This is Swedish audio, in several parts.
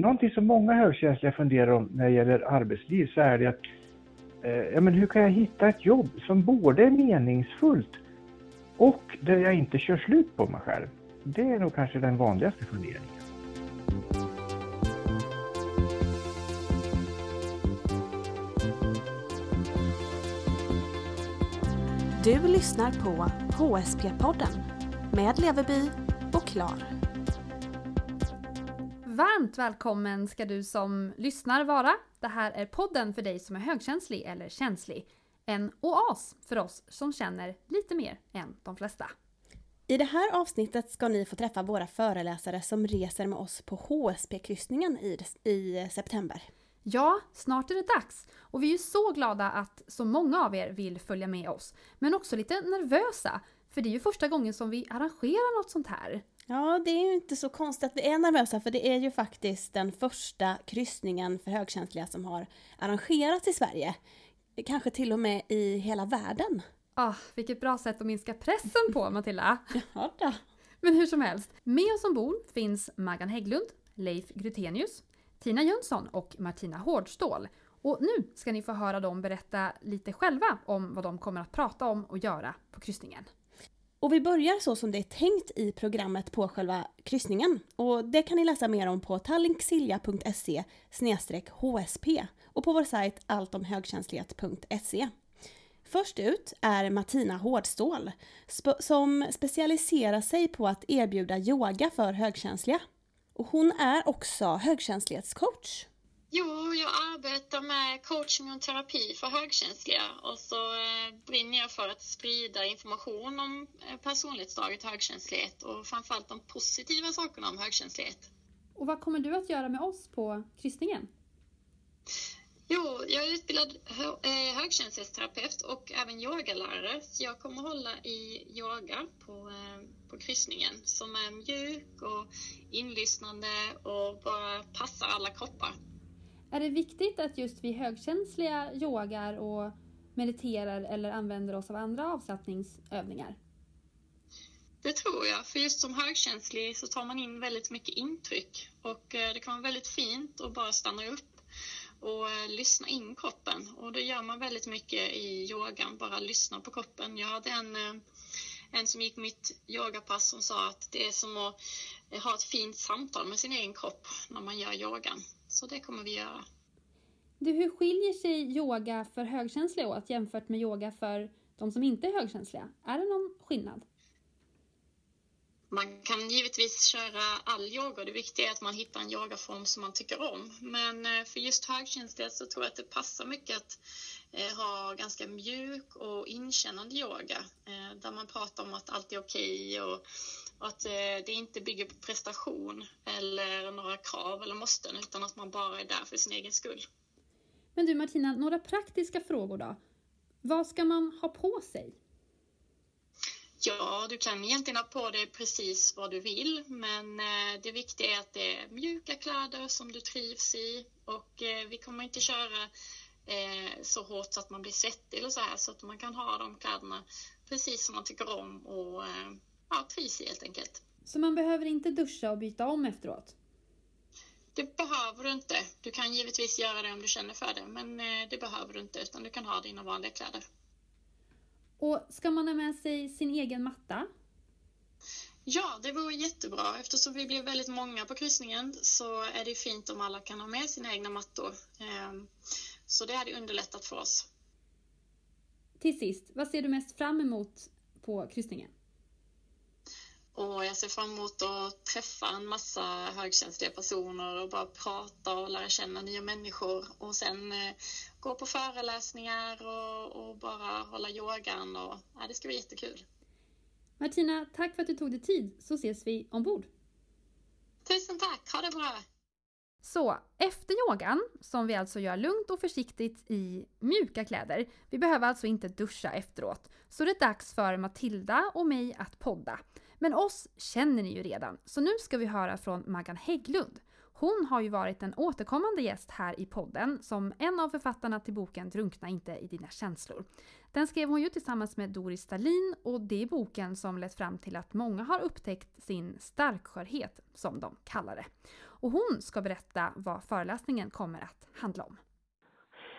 någonting som många högkänsliga funderar om när det gäller arbetsliv så är det att eh, ja, men hur kan jag hitta ett jobb som både är meningsfullt och där jag inte kör slut på mig själv? Det är nog kanske den vanligaste funderingen. Du lyssnar på HSP-podden med Leverby och Klar. Varmt välkommen ska du som lyssnar vara. Det här är podden för dig som är högkänslig eller känslig. En oas för oss som känner lite mer än de flesta. I det här avsnittet ska ni få träffa våra föreläsare som reser med oss på HSP-kryssningen i, i september. Ja, snart är det dags och vi är så glada att så många av er vill följa med oss. Men också lite nervösa, för det är ju första gången som vi arrangerar något sånt här. Ja, det är ju inte så konstigt att vi är nervösa för det är ju faktiskt den första kryssningen för högkänsliga som har arrangerats i Sverige. Kanske till och med i hela världen. Ah, vilket bra sätt att minska pressen på Matilda! Ja då. Men hur som helst, med oss ombord finns Maggan Hägglund, Leif Grutenius, Tina Jönsson och Martina Hårdstål. Och nu ska ni få höra dem berätta lite själva om vad de kommer att prata om och göra på kryssningen. Och vi börjar så som det är tänkt i programmet på själva kryssningen. Och det kan ni läsa mer om på tallinksilja.se HSP och på vår sajt alltomhögkänslighet.se. Först ut är Martina Hårdstål som specialiserar sig på att erbjuda yoga för högkänsliga. Och hon är också högkänslighetscoach. Jo, jag arbetar med coaching och terapi för högkänsliga och så eh, brinner jag för att sprida information om eh, personlighetsdraget högkänslighet och framförallt de positiva sakerna om högkänslighet. Och vad kommer du att göra med oss på kryssningen? Jo, jag är utbildad eh, högkänslighetsterapeut och även yogalärare. Så jag kommer hålla i yoga på, på kryssningen som är mjuk och inlyssnande och bara passar alla kroppar. Är det viktigt att just vi högkänsliga yogar och mediterar eller använder oss av andra avslappningsövningar? Det tror jag, för just som högkänslig så tar man in väldigt mycket intryck och eh, det kan vara väldigt fint att bara stanna upp och eh, lyssna in kroppen och det gör man väldigt mycket i yogan, bara lyssna på kroppen. Jag hade en, eh, en som gick mitt yogapass som sa att det är som att ha ett fint samtal med sin egen kropp när man gör yogan. Så det kommer vi göra. Du, hur skiljer sig yoga för högkänsliga åt jämfört med yoga för de som inte är högkänsliga? Är det någon skillnad? Man kan givetvis köra all yoga. Det viktiga är att man hittar en yogaform som man tycker om. Men eh, för just högkänsliga så tror jag att det passar mycket att eh, ha ganska mjuk och inkännande yoga eh, där man pratar om att allt är okej okay och att eh, det inte bygger på prestation eller några krav eller måsten utan att man bara är där för sin egen skull. Men du Martina, några praktiska frågor då? Vad ska man ha på sig? Ja, du kan egentligen ha på dig precis vad du vill, men eh, det viktiga är att det är mjuka kläder som du trivs i och eh, vi kommer inte köra så hårt så att man blir svettig eller så här, så att man kan ha de kläderna precis som man tycker om och ja, trivs helt enkelt. Så man behöver inte duscha och byta om efteråt? Det behöver du inte. Du kan givetvis göra det om du känner för det, men eh, det behöver du inte utan du kan ha dina vanliga kläder. Och ska man ha med sig sin egen matta? Ja, det vore jättebra. Eftersom vi blir väldigt många på kryssningen så är det fint om alla kan ha med sina egna mattor. Så det hade underlättat för oss. Till sist, vad ser du mest fram emot på kryssningen? Och jag ser fram emot att träffa en massa högkänsliga personer och bara prata och lära känna nya människor och sen eh, gå på föreläsningar och, och, bara hålla yogan och ja, det ska bli jättekul. Martina, tack för att du tog dig tid så ses vi ombord. Tusen tack, ha det bra! Så, efter yogan, som vi alltså gör lugnt och försiktigt i mjuka kläder, vi behöver alltså inte duscha efteråt, så det är dags för Matilda och mig att podda. Men oss känner ni ju redan, så nu ska vi höra från Maggan Hägglund. Hon har ju varit en återkommande gäst här i podden som en av författarna till boken Drunkna inte i dina känslor. Den skrev hon ju tillsammans med Doris Stalin och det är boken som lett fram till att många har upptäckt sin starkskörhet, som de kallar det. och hon ska berätta vad föreläsningen kommer att handla om.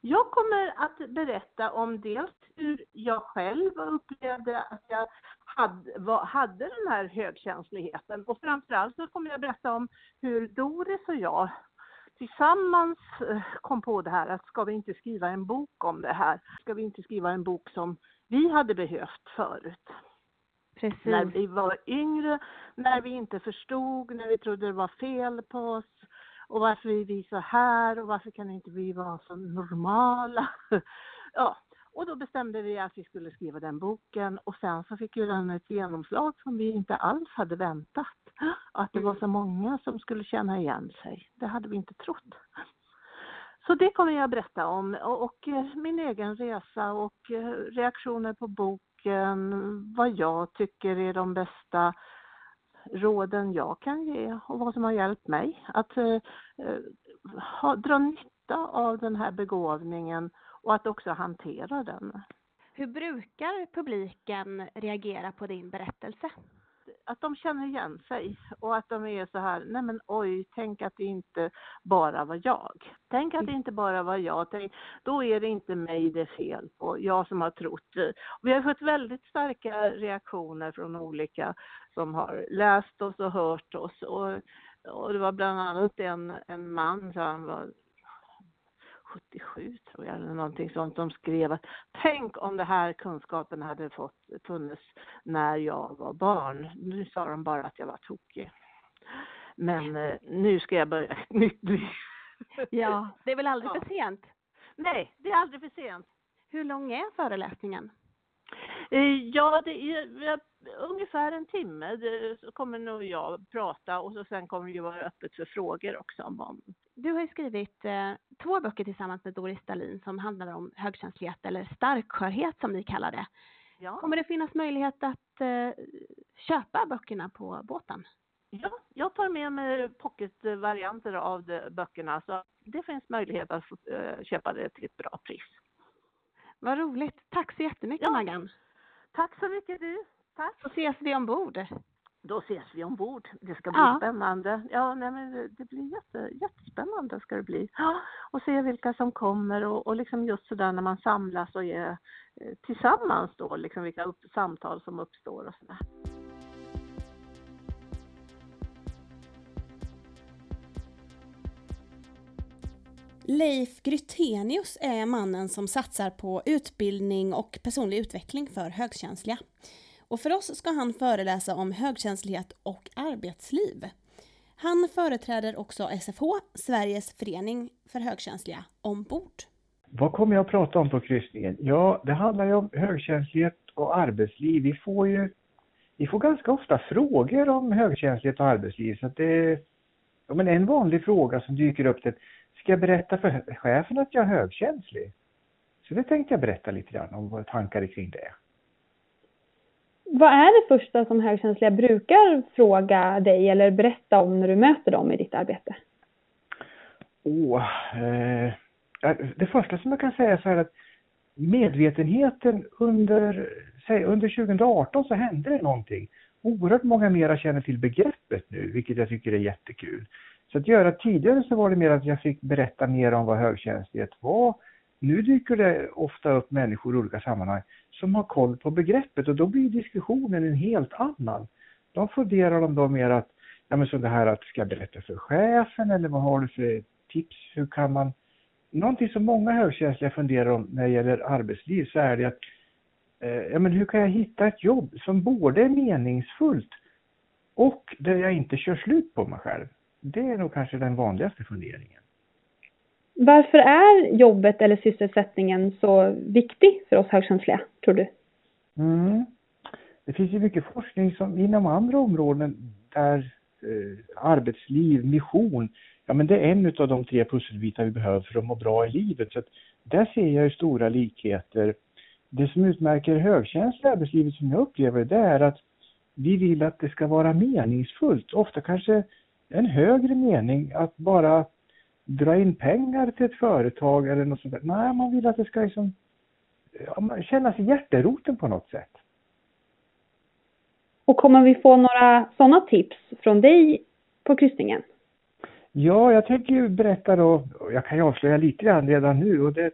Jag kommer att berätta om dels hur jag själv upplevde att jag hade, var, hade den här högkänsligheten och framförallt så kommer jag berätta om hur Doris och jag tillsammans eh, kom på det här att ska vi inte skriva en bok om det här? Ska vi inte skriva en bok som vi hade behövt förut? Precis. När vi var yngre, när vi inte förstod, när vi trodde det var fel på oss och varför är vi så här och varför kan inte vi vara så normala? ja, och då bestämde vi att vi skulle skriva den boken och sen så fick ju den ett genomslag som vi inte alls hade väntat. Att det var så många som skulle känna igen sig. Det hade vi inte trott. Så det kommer jag berätta om och, och eh, min egen resa och eh, reaktioner på boken, vad jag tycker är de bästa råden jag kan ge och vad som har hjälpt mig att eh, ha, dra nytta av den här begåvningen och att också hantera den. Hur brukar publiken reagera på din berättelse? Att de känner igen sig och att de är så här, nej men oj, tänk att det inte bara var jag. Tänk att det inte bara var jag, tänk, då är det inte mig det är fel på, jag som har trott. Vi har fått väldigt starka reaktioner från olika som har läst oss och hört oss. Och, och det var bland annat en, en man, så han var 77 tror jag, eller någonting sånt, de skrev att tänk om det här kunskapen hade fått funnits när jag var barn. Nu sa de bara att jag var tokig. Men eh, nu ska jag börja ett nytt liv. Ja, det är väl aldrig Ja. för sent? Nej, det är aldrig för sent. Hur lång är föreläsningen? Eh, Ja, det är ungefär en timme så kommer nog jag prata och så sen kommer det vara öppet för frågor också. Om, Du har ju skrivit eh, två böcker tillsammans med Doris Dahlin som handlar om högkänslighet eller starkskörhet som ni kallar det. ja. Kommer det finnas möjlighet att eh, köpa böckerna på båten? Ja, jag tar med mig pocketvarianter av de böckerna så det finns möjlighet att eh, köpa det till ett bra pris. Vad roligt. Tack så jättemycket Ja. Maggan. Tack så mycket du. Tack. Så ses vi ombord. Då ses vi ombord. Det ska bli Ja. spännande. Ja, nej, men det- blir jätte, jättespännande ska det bli. Ja, och se vilka som kommer och, och liksom just sådär när man samlas och är eh, tillsammans då, liksom vilka upp, samtal som uppstår och sådär. Leif Grytenius är mannen som satsar på utbildning och personlig utveckling för högkänsliga. Och för oss ska han föreläsa om högkänslighet och arbetsliv. Han företräder också SFH, Sveriges förening för högkänsliga, ombord. Vad kommer jag att prata om på kryssningen? Ja, det handlar ju om högkänslighet och arbetsliv. Vi får ju vi får ganska ofta frågor om högkänslighet och arbetsliv. Så att det, ja, men en vanlig fråga som dyker upp är Ska jag berätta för chefen att jag är högkänslig? Så det tänkte jag berätta lite grann om våra tankar kring det. Vad är det första som högkänsliga brukar fråga dig eller berätta om när du möter dem i ditt arbete? Åh, eh, det första som jag kan säga så är att medvetenheten under, säg, under 2018 så hände det någonting. Oerhört många mera känner till begreppet nu, vilket jag tycker är jättekul. Så att göra tidigare så var det mer att jag fick berätta mer om vad högkänslighet var. Nu dyker det ofta upp människor i olika sammanhang som har koll på begreppet och då blir diskussionen en helt annan. De funderar om då mer att, ja men så det här att ska jag berätta för chefen eller vad har du för tips? Hur kan man Någonting som många högkänsliga funderar om när det gäller arbetsliv så är det att eh, ja, men hur kan jag hitta ett jobb som både är meningsfullt och där jag inte kör slut på mig själv? Det är nog kanske den vanligaste funderingen. Varför är jobbet eller sysselsättningen så viktig för oss högkänsliga, tror du? Mm. Det finns ju mycket forskning som inom andra områden där eh, arbetsliv, mission, ja men det är en av de tre pusselbitar vi behöver för att må bra i livet. Så där ser jag ju stora likheter. Det som utmärker högkänsliga arbetslivet som jag upplever det är att vi vill att det ska vara meningsfullt. Ofta kanske en högre mening att bara dra in pengar till ett företag eller något sånt där. Nej, man vill att det ska liksom ja, kännas i hjärteroten på något sätt. Och kommer vi få några sådana tips från dig på kryssningen? Ja, jag tänker ju berätta då, jag kan ju avslöja lite grann redan nu, och det,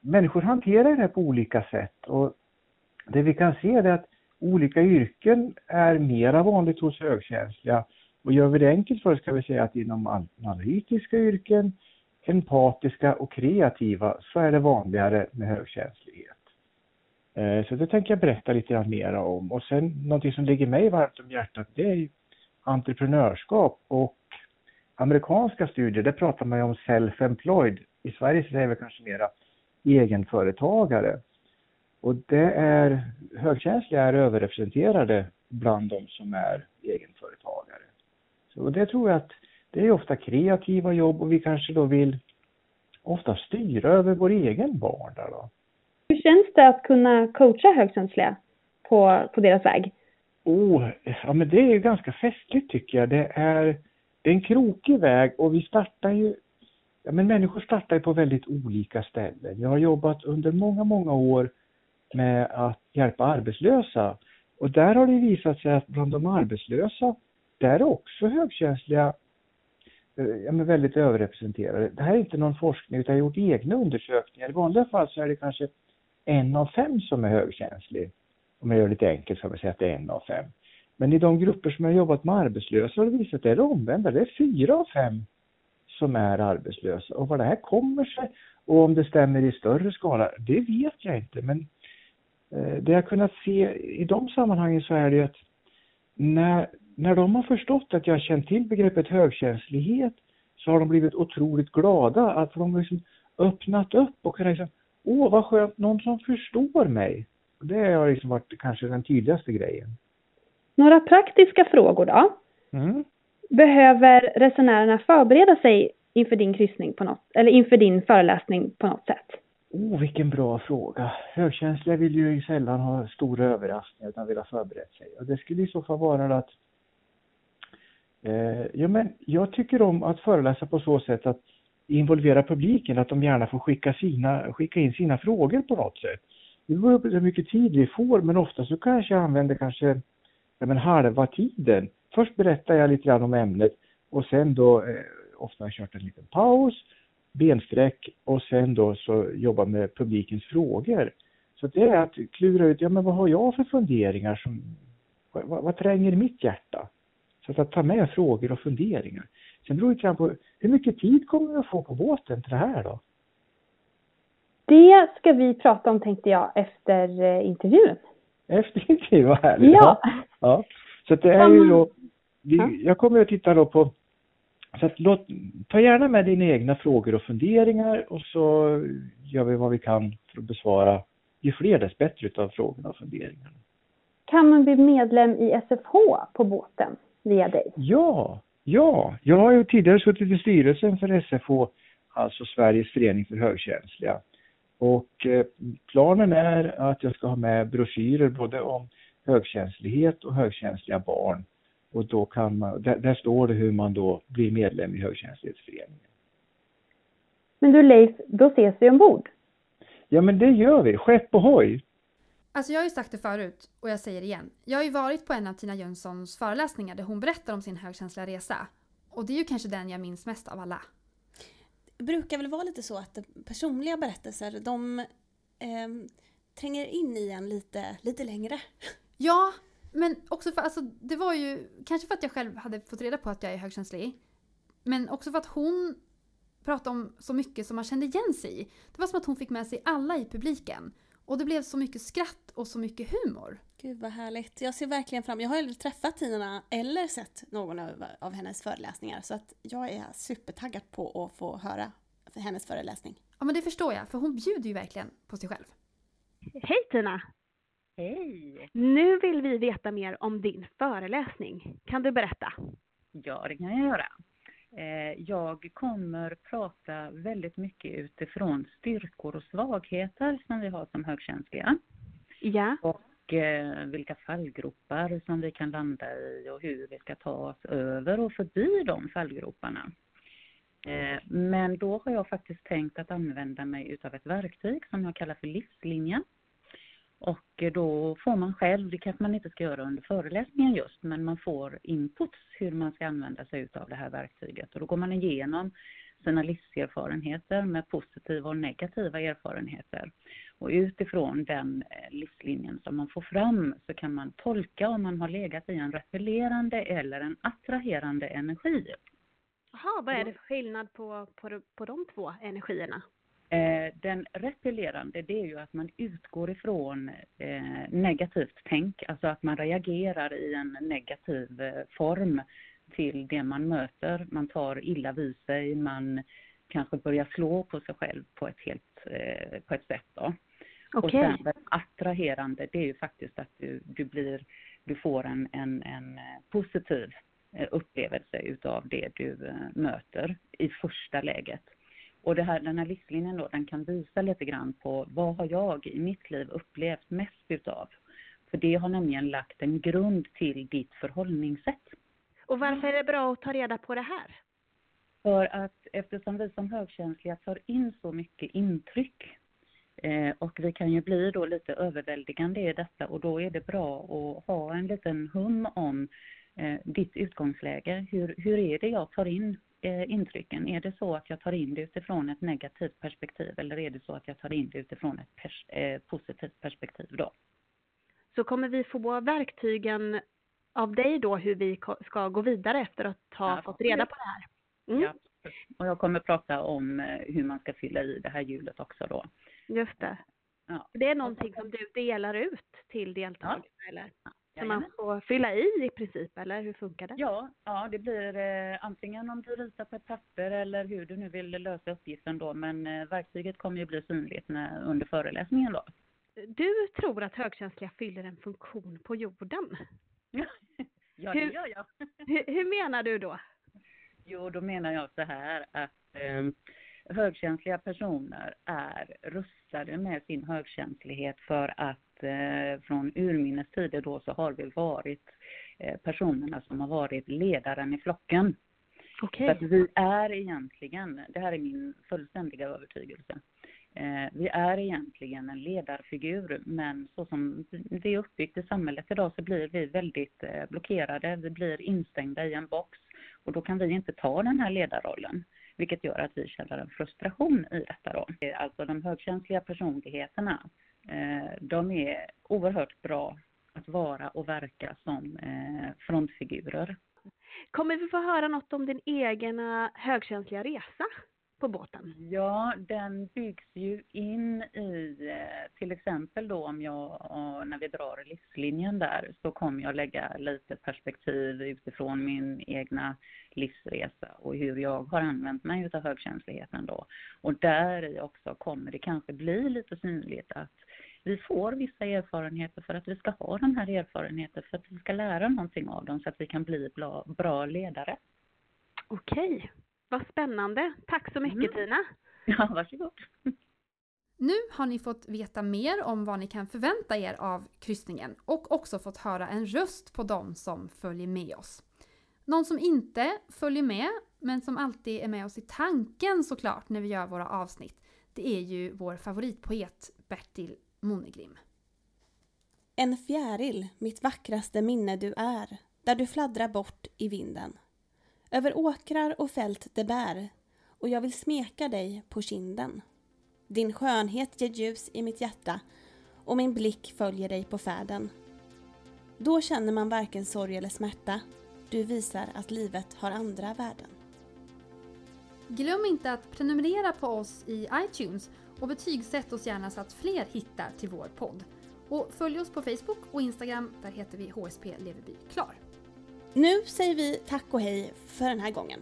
människor hanterar det här på olika sätt. Och det vi kan se är att olika yrken är mera vanligt hos högkänsliga. Och gör vi det enkelt för oss kan vi säga att inom analytiska yrken, empatiska och kreativa så är det vanligare med högkänslighet. Eh, så det tänker jag berätta lite grann mera om. Och sen någonting som ligger mig varmt om hjärtat det är entreprenörskap och amerikanska studier, där pratar man ju om self-employed. I Sverige säger vi kanske mera egenföretagare. Och det är, högkänsliga är överrepresenterade bland de som är egenföretagare. Så det tror jag att det är ofta kreativa jobb och vi kanske då vill ofta styra över vår egen vardag. Då. Hur känns det att kunna coacha högkänsliga på, på deras väg? Oh, ja men det är ganska festligt tycker jag. Det är, det är en krokig väg och vi startar ju Ja, men människor startar ju på väldigt olika ställen. Jag har jobbat under många, många år med att hjälpa arbetslösa. Och där har det visat sig att bland de arbetslösa, där är också högkänsliga eh, ja, men väldigt överrepresenterade. Det här är inte någon forskning utan jag har gjort egna undersökningar. I vanliga fall så är det kanske en av fem som är högkänslig. Om jag gör det lite enkelt så kan man säga att det är en av fem. Men i de grupper som jag har jobbat med arbetslösa har det visat att det är det omvända. Det är fyra av fem som är arbetslösa. Och vad det här kommer sig och om det stämmer i större skala, det vet jag inte. Men eh, det jag kunnat se i de sammanhangen så är det att när, när de har förstått att jag har känt till begreppet högkänslighet så har de blivit otroligt glada att de har liksom öppnat upp och kunnat liksom, åh vad skönt, någon som förstår mig. Det har liksom varit kanske den tydligaste grejen. Några praktiska frågor då? Mm. Behöver resenärerna förbereda sig inför din kryssning på något, eller inför din föreläsning på något sätt? Oh, vilken bra fråga. Högkänsliga vill ju sällan ha stora överraskningar utan vill ha förberett sig. Och det skulle i så fall vara att eh, ja, men jag tycker om att föreläsa på så sätt att involvera publiken, att de gärna får skicka, sina, skicka in sina frågor på något sätt. Det beror på hur mycket tid vi får, men ofta så kanske jag använder kanske ja, men halva tiden. Först berättar jag lite grann om ämnet och sen då, eh, ofta har jag kört en liten paus, bensträck och sen då så jobba med publikens frågor. Så det är att klura ut, ja men vad har jag för funderingar som, vad, vad tränger i mitt hjärta? Så att ta med frågor och funderingar. Sen beror det på hur mycket tid kommer vi att få på båten till det här då? Det ska vi prata om tänkte jag efter eh, intervjun. Efter intervjun, vad härligt. Ja. ja. Så det är ju då, jag kommer att titta då på så att låt, ta gärna med dina egna frågor och funderingar och så gör vi vad vi kan för att besvara ju fler dess bättre utav frågorna och funderingarna. Kan man bli medlem i SFH på båten via dig? Ja, ja. Jag har ju tidigare suttit i styrelsen för SFH, alltså Sveriges förening för högkänsliga. Och eh, planen är att jag ska ha med broschyrer både om högkänslighet och högkänsliga barn. Och då kan man, där, där står det hur man då blir medlem i högkänslighetsföreningen. Men du Leif, då ses vi ombord. Ja men det gör vi, skepp ohoj! Alltså jag har ju sagt det förut och jag säger det igen. Jag har ju varit på en av Tina Jönssons föreläsningar där hon berättar om sin högkänsliga resa. Och det är ju kanske den jag minns mest av alla det brukar väl vara lite så att personliga berättelser, de eh, tränger in i en lite, lite längre. Ja, men också för, alltså det var ju, kanske för att jag själv hade fått reda på att jag är högkänslig. Men också för att hon pratade om så mycket som man kände igen sig i. Det var som att hon fick med sig alla i publiken. Och det blev så mycket skratt och så mycket humor. Gud vad härligt. Jag ser verkligen fram Jag har aldrig träffat Tina eller sett någon av, av hennes föreläsningar så att jag är supertaggad på att få höra hennes föreläsning. Ja men det förstår jag, för hon bjuder ju verkligen på sig själv. Hej Tina! Hej! Nu vill vi veta mer om din föreläsning. Kan du berätta? Ja, det kan jag göra. Eh, jag kommer prata väldigt mycket utifrån styrkor och svagheter som vi har som högkänsliga. Ja. Och eh, vilka fallgropar som vi kan landa i och hur vi ska ta oss över och förbi de fallgroparna. Eh, men då har jag faktiskt tänkt att använda mig utav ett verktyg som jag kallar för livslinjen. Och då får man själv, det kanske man inte ska göra under föreläsningen just, men man får inputs hur man ska använda sig av det här verktyget. Och då går man igenom sina livserfarenheter med positiva och negativa erfarenheter. Och utifrån den eh, livslinjen som man får fram så kan man tolka om man har legat i en repellerande eller en attraherande energi. Jaha, vad är det för skillnad på, på, på de två energierna? Eh, den repellerande det är ju att man utgår ifrån eh, negativt tänk, alltså att man reagerar i en negativ eh, form till det man möter. Man tar illa vid sig, man kanske börjar slå på sig själv på ett, helt, på ett sätt. Då. Okay. Och sen attraherande, det är ju faktiskt att du, du, blir, du får en, en, en positiv upplevelse utav det du möter i första läget. Och det här, den här livslinjen då, den kan visa lite grann på vad har jag i mitt liv upplevt mest utav? För det har nämligen lagt en grund till ditt förhållningssätt. Och varför är det bra att ta reda på det här? För att eftersom vi som högkänsliga tar in så mycket intryck eh, och vi kan ju bli då lite överväldigande i detta och då är det bra att ha en liten hum om eh, ditt utgångsläge. Hur, hur är det jag tar in intrycken? Är det så att jag tar in det utifrån ett negativt perspektiv eller är det så att jag tar in det utifrån ett pers eh, positivt perspektiv då? Så kommer vi få verktygen av dig då hur vi ska gå vidare efter att ha ja, fått reda på det här? Mm. Ja, och jag kommer prata om eh, hur man ska fylla i det här hjulet också då. Just det. Ja. Det är någonting som du delar ut till deltagarna ja. eller? Som man får fylla i i princip, eller hur funkar det? Ja, ja det blir eh, antingen om du ritar på ett papper eller hur du nu vill lösa uppgiften då, men eh, verktyget kommer ju bli synligt när, under föreläsningen då. Du tror att högkänsliga fyller en funktion på jorden? ja, det gör jag. hur, hur, menar du då? Jo, då menar jag så här att eh, högkänsliga personer är rustade med sin högkänslighet för att eh, från urminnes tider då så har vi varit eh, personerna som har varit ledaren i flocken. Okay. Så att vi är egentligen, det här är min fullständiga övertygelse, Eh, vi är egentligen en ledarfigur men så som det är uppbyggt i samhället idag så blir vi väldigt eh, blockerade, vi blir instängda i en box och då kan vi inte ta den här ledarrollen vilket gör att vi känner en frustration i detta då. Alltså de högkänsliga personligheterna, Eh, de är oerhört bra att vara och verka som eh, frontfigurer. Kommer vi få höra något om din egna högkänsliga resa? På båten? Ja, den byggs ju in i eh, till exempel då om jag, när vi drar livslinjen där, så kommer jag lägga lite perspektiv utifrån min egna livsresa och hur jag har använt mig utav högkänsligheten då. Och där i också kommer det kanske bli lite synligt att vi får vissa erfarenheter för att vi ska ha den här erfarenheten, för att vi ska lära någonting av dem så att vi kan bli bra, bra ledare. Okej. Vad spännande. Tack så mycket mm. Tina. Ja, varsågod. Nu har ni fått veta mer om vad ni kan förvänta er av kryssningen och också fått höra en röst på dem som följer med oss. Någon som inte följer med, men som alltid är med oss i tanken såklart när vi gör våra avsnitt, det är ju vår favoritpoet Bertil Monegrim. En fjäril, mitt vackraste minne du är, där du fladdrar bort i vinden. Över åkrar och fält det bär och jag vill smeka dig på kinden. Din skönhet ger ljus i mitt hjärta och min blick följer dig på färden. Då känner man varken sorg eller smärta. Du visar att livet har andra värden. Glöm inte att prenumerera på oss i iTunes och betygsätt oss gärna så att fler hittar till vår podd. Och följ oss på Facebook och Instagram, där heter vi HSP Leverby Klar. Nu säger vi tack och hej för den här gången.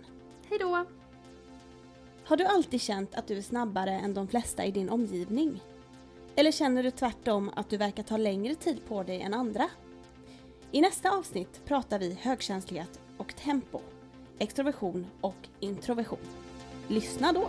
Hej då! Har du alltid känt att du är snabbare än de flesta i din omgivning? Eller känner du tvärtom att du verkar ta längre tid på dig än andra? I nästa avsnitt pratar vi högkänslighet och tempo, extroversion och introversion. Lyssna då!